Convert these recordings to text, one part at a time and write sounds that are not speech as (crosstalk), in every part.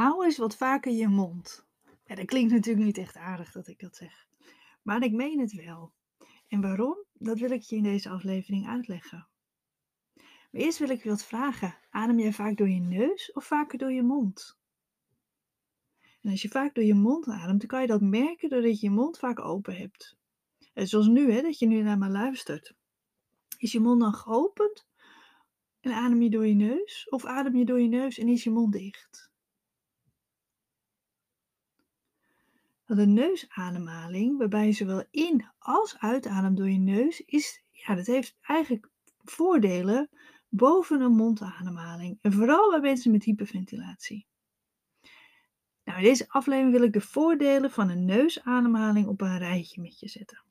Hou eens wat vaker je mond. Ja, dat klinkt natuurlijk niet echt aardig dat ik dat zeg. Maar ik meen het wel. En waarom? Dat wil ik je in deze aflevering uitleggen. Maar eerst wil ik je wat vragen. Adem jij vaak door je neus of vaker door je mond? En als je vaak door je mond ademt, dan kan je dat merken doordat je je mond vaak open hebt. En zoals nu, hè, dat je nu naar me luistert. Is je mond dan geopend en adem je door je neus? Of adem je door je neus en is je mond dicht? De neusademhaling, waarbij je zowel in als uitademt door je neus, is, ja, dat heeft eigenlijk voordelen boven een mondademhaling. En vooral bij mensen met hyperventilatie. Nou, in deze aflevering wil ik de voordelen van een neusademhaling op een rijtje met je zetten.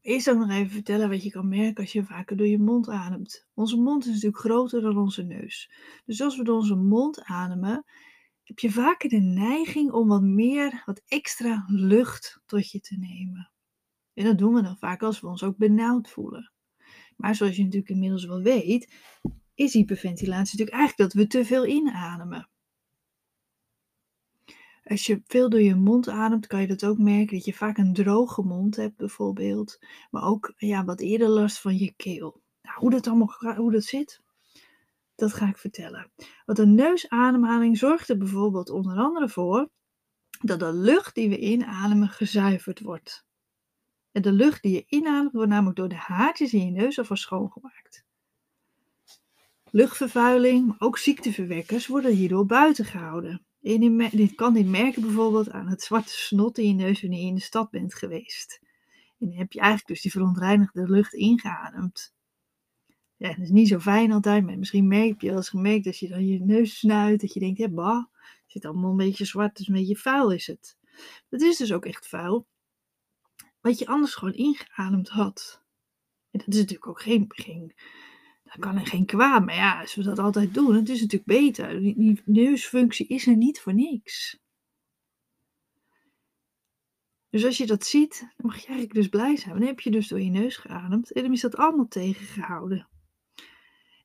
Eerst ook nog even vertellen wat je kan merken als je vaker door je mond ademt. Onze mond is natuurlijk groter dan onze neus. Dus als we door onze mond ademen, heb je vaker de neiging om wat meer, wat extra lucht tot je te nemen. En dat doen we dan vaak als we ons ook benauwd voelen. Maar zoals je natuurlijk inmiddels wel weet, is hyperventilatie natuurlijk eigenlijk dat we te veel inademen. Als je veel door je mond ademt, kan je dat ook merken dat je vaak een droge mond hebt, bijvoorbeeld. Maar ook ja, wat eerder last van je keel. Nou, hoe dat allemaal hoe dat zit, dat ga ik vertellen. Want een neusademhaling zorgt er bijvoorbeeld onder andere voor dat de lucht die we inademen gezuiverd wordt. En de lucht die je inademt wordt namelijk door de haartjes in je neus alvast schoongemaakt. Luchtvervuiling, maar ook ziekteverwekkers worden hierdoor buiten gehouden. En dit kan je merken bijvoorbeeld aan het zwarte snot in je neus wanneer je in de stad bent geweest. En dan heb je eigenlijk dus die verontreinigde lucht ingeademd. Ja, dat is niet zo fijn altijd, maar misschien merk je wel eens gemerkt als je dan je neus snuit, dat je denkt, ja, bah, het zit allemaal een beetje zwart, dus een beetje vuil is het. Dat is dus ook echt vuil, wat je anders gewoon ingeademd had. En dat is natuurlijk ook geen, geen dat kan er geen kwaad, maar ja, als we dat altijd doen, het is natuurlijk beter. Die neusfunctie is er niet voor niks. Dus als je dat ziet, dan mag je eigenlijk dus blij zijn. Dan heb je dus door je neus geademd en dan is dat allemaal tegengehouden.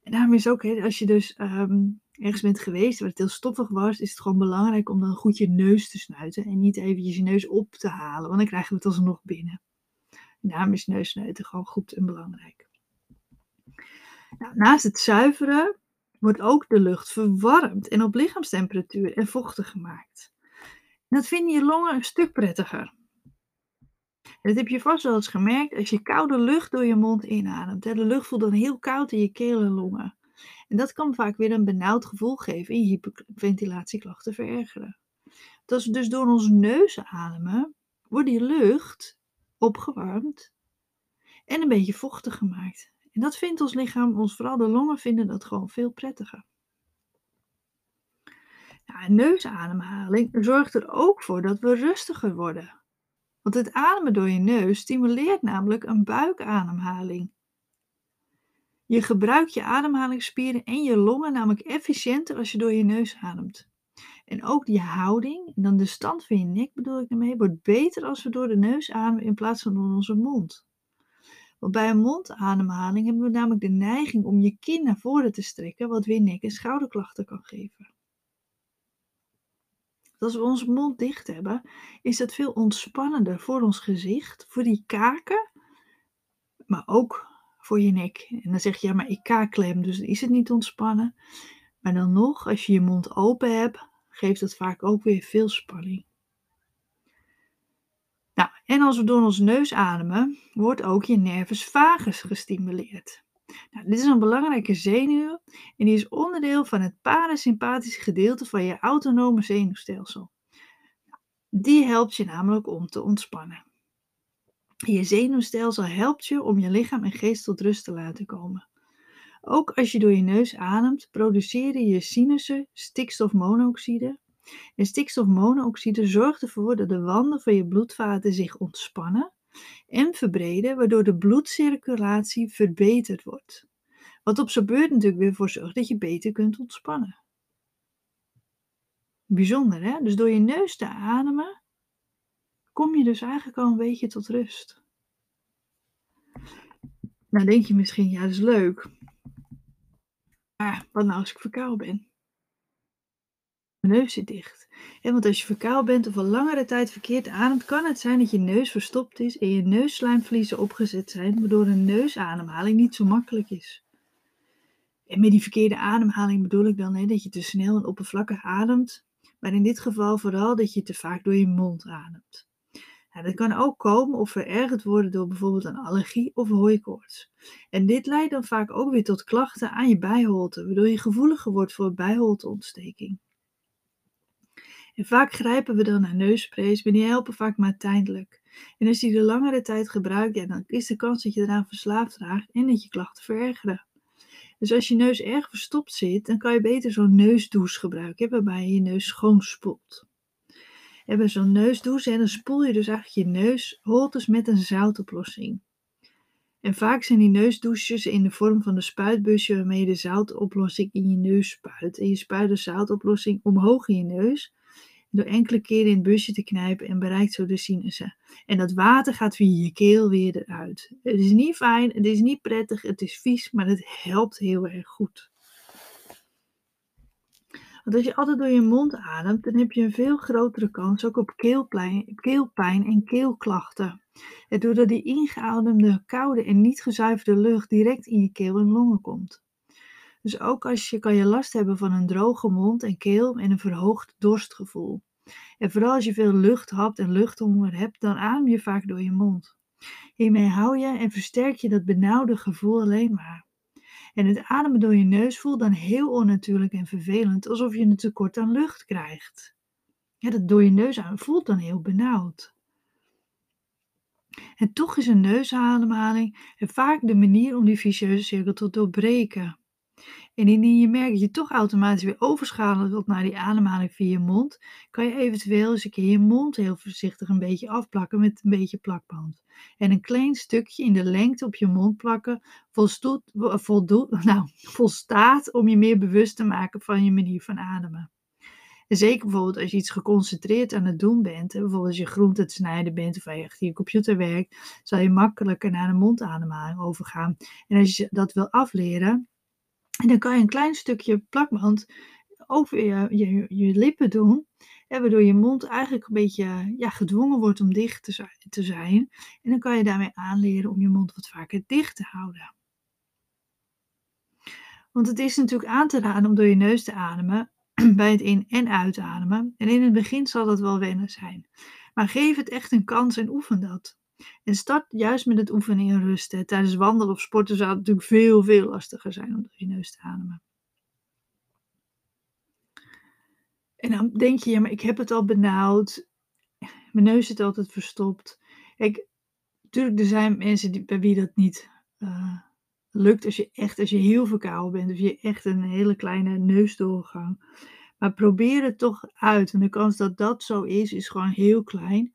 En daarom is ook, hè, als je dus ehm, ergens bent geweest waar het heel stoffig was, is het gewoon belangrijk om dan goed je neus te snuiten en niet eventjes je neus op te halen, want dan krijgen we het alsnog binnen. Daarom is neussnuiten gewoon goed en belangrijk. Nou, naast het zuiveren wordt ook de lucht verwarmd en op lichaamstemperatuur en vochtig gemaakt. Dat vinden je longen een stuk prettiger. Dat heb je vast wel eens gemerkt als je koude lucht door je mond inademt. De lucht voelt dan heel koud in je keel en longen. En dat kan vaak weer een benauwd gevoel geven en je hyperventilatieklachten verergeren. Als we dus door onze neus ademen, wordt die lucht opgewarmd en een beetje vochtig gemaakt. En dat vindt ons lichaam, ons vooral de longen, vinden dat gewoon veel prettiger. Nou, neusademhaling zorgt er ook voor dat we rustiger worden. Want het ademen door je neus stimuleert namelijk een buikademhaling. Je gebruikt je ademhalingsspieren en je longen namelijk efficiënter als je door je neus ademt. En ook die houding, en dan de stand van je nek bedoel ik daarmee, wordt beter als we door de neus ademen in plaats van door onze mond. Want bij een mondademhaling hebben we namelijk de neiging om je kin naar voren te strekken, wat weer nek- en schouderklachten kan geven. Als we onze mond dicht hebben, is dat veel ontspannender voor ons gezicht, voor die kaken, maar ook voor je nek. En dan zeg je, ja, maar ik kaakklem, dus is het niet ontspannen. Maar dan nog, als je je mond open hebt, geeft dat vaak ook weer veel spanning. Nou, en als we door ons neus ademen, wordt ook je nervus vagus gestimuleerd. Nou, dit is een belangrijke zenuw en die is onderdeel van het parasympathische gedeelte van je autonome zenuwstelsel. Die helpt je namelijk om te ontspannen. Je zenuwstelsel helpt je om je lichaam en geest tot rust te laten komen. Ook als je door je neus ademt, produceren je sinussen stikstofmonoxide. En stikstofmonoxide zorgt ervoor dat de wanden van je bloedvaten zich ontspannen en verbreden, waardoor de bloedcirculatie verbeterd wordt. Wat op zijn beurt natuurlijk weer voor zorgt dat je beter kunt ontspannen. Bijzonder hè? Dus door je neus te ademen, kom je dus eigenlijk al een beetje tot rust. Nou denk je misschien, ja dat is leuk. Maar wat nou als ik verkouden ben? Mijn neus zit dicht. En want als je verkouden bent of al langere tijd verkeerd ademt, kan het zijn dat je neus verstopt is en je neusslijmvliezen opgezet zijn, waardoor een neusademhaling niet zo makkelijk is. En met die verkeerde ademhaling bedoel ik dan hè, dat je te snel en oppervlakkig ademt, maar in dit geval vooral dat je te vaak door je mond ademt. Nou, dat kan ook komen of verergerd worden door bijvoorbeeld een allergie of hooikoorts. En dit leidt dan vaak ook weer tot klachten aan je bijholte, waardoor je gevoeliger wordt voor bijholteontsteking. En vaak grijpen we dan naar neussprays, maar die helpen vaak maar tijdelijk. En als je die langere tijd gebruikt, dan is de kans dat je eraan verslaafd raakt en dat je klachten verergeren. Dus als je neus erg verstopt zit, dan kan je beter zo'n neusdouche gebruiken, waarbij je je neus schoon spoelt. En bij zo'n neusdouche, dan spoel je dus eigenlijk je neusholtes met een zoutoplossing. En vaak zijn die neusdouches in de vorm van een spuitbusje waarmee je de zoutoplossing in je neus spuit. En je spuit de zoutoplossing omhoog in je neus door enkele keren in het busje te knijpen en bereikt zo de sinussen. En dat water gaat via je keel weer eruit. Het is niet fijn, het is niet prettig, het is vies, maar het helpt heel erg goed. Want als je altijd door je mond ademt, dan heb je een veel grotere kans ook op keelpijn, en keelklachten. Doordat die ingeademde, koude en niet gezuiverde lucht direct in je keel en longen komt. Dus ook als je kan je last hebben van een droge mond en keel en een verhoogd dorstgevoel. En vooral als je veel lucht hapt en luchthonger hebt, dan adem je vaak door je mond. Hiermee hou je en versterk je dat benauwde gevoel alleen maar. En het ademen door je neus voelt dan heel onnatuurlijk en vervelend, alsof je een tekort aan lucht krijgt. Ja, dat door je neus aan voelt dan heel benauwd. En toch is een neusademhaling vaak de manier om die vicieuze cirkel te doorbreken. En indien je merkt dat je toch automatisch weer overschakelt naar die ademhaling via je mond, kan je eventueel eens een keer je mond heel voorzichtig een beetje afplakken met een beetje plakband. En een klein stukje in de lengte op je mond plakken voldoet, (laughs) nou, volstaat om je meer bewust te maken van je manier van ademen. En zeker bijvoorbeeld als je iets geconcentreerd aan het doen bent, bijvoorbeeld als je groente te snijden bent of je achter je computer werkt, zal je makkelijker naar een mondademhaling overgaan. En als je dat wil afleren, en dan kan je een klein stukje plakband over je, je, je lippen doen. waardoor je mond eigenlijk een beetje ja, gedwongen wordt om dicht te te zijn. En dan kan je daarmee aanleren om je mond wat vaker dicht te houden. Want het is natuurlijk aan te raden om door je neus te ademen (clears throat) bij het in- en uitademen. En in het begin zal dat wel wennen zijn. Maar geef het echt een kans en oefen dat. En start juist met het oefenen in rust. Hè. Tijdens wandelen of sporten zou het natuurlijk veel, veel lastiger zijn om door je neus te ademen. En dan denk je, ja, maar ik heb het al benauwd. Mijn neus zit altijd verstopt. Kijk, natuurlijk, er zijn mensen die, bij wie dat niet uh, lukt. Als je echt, als je heel verkouden bent. Of je echt een hele kleine neusdoorgang. Maar probeer het toch uit. En de kans dat dat zo is, is gewoon heel klein.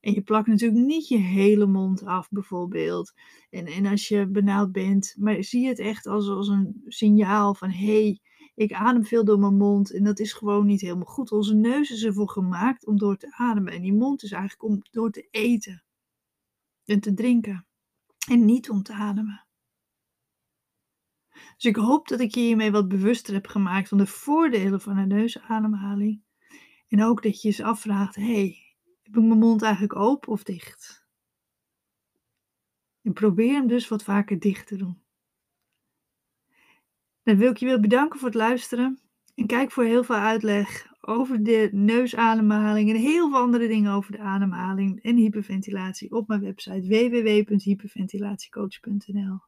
En je plakt natuurlijk niet je hele mond af, bijvoorbeeld. En, en als je benauwd bent, maar zie het echt als, als een signaal van: hé, hey, ik adem veel door mijn mond en dat is gewoon niet helemaal goed. Onze neus is ervoor gemaakt om door te ademen en die mond is eigenlijk om door te eten en te drinken en niet om te ademen. Dus ik hoop dat ik je hiermee wat bewuster heb gemaakt van de voordelen van een neusademhaling. En ook dat je je afvraagt: hé, hey, heb ik mijn mond eigenlijk open of dicht? En probeer hem dus wat vaker dicht te doen. Dan wil ik je bedanken voor het luisteren. En kijk voor heel veel uitleg over de neusademhaling en heel veel andere dingen over de ademhaling en hyperventilatie op mijn website www.hyperventilatiecoach.nl.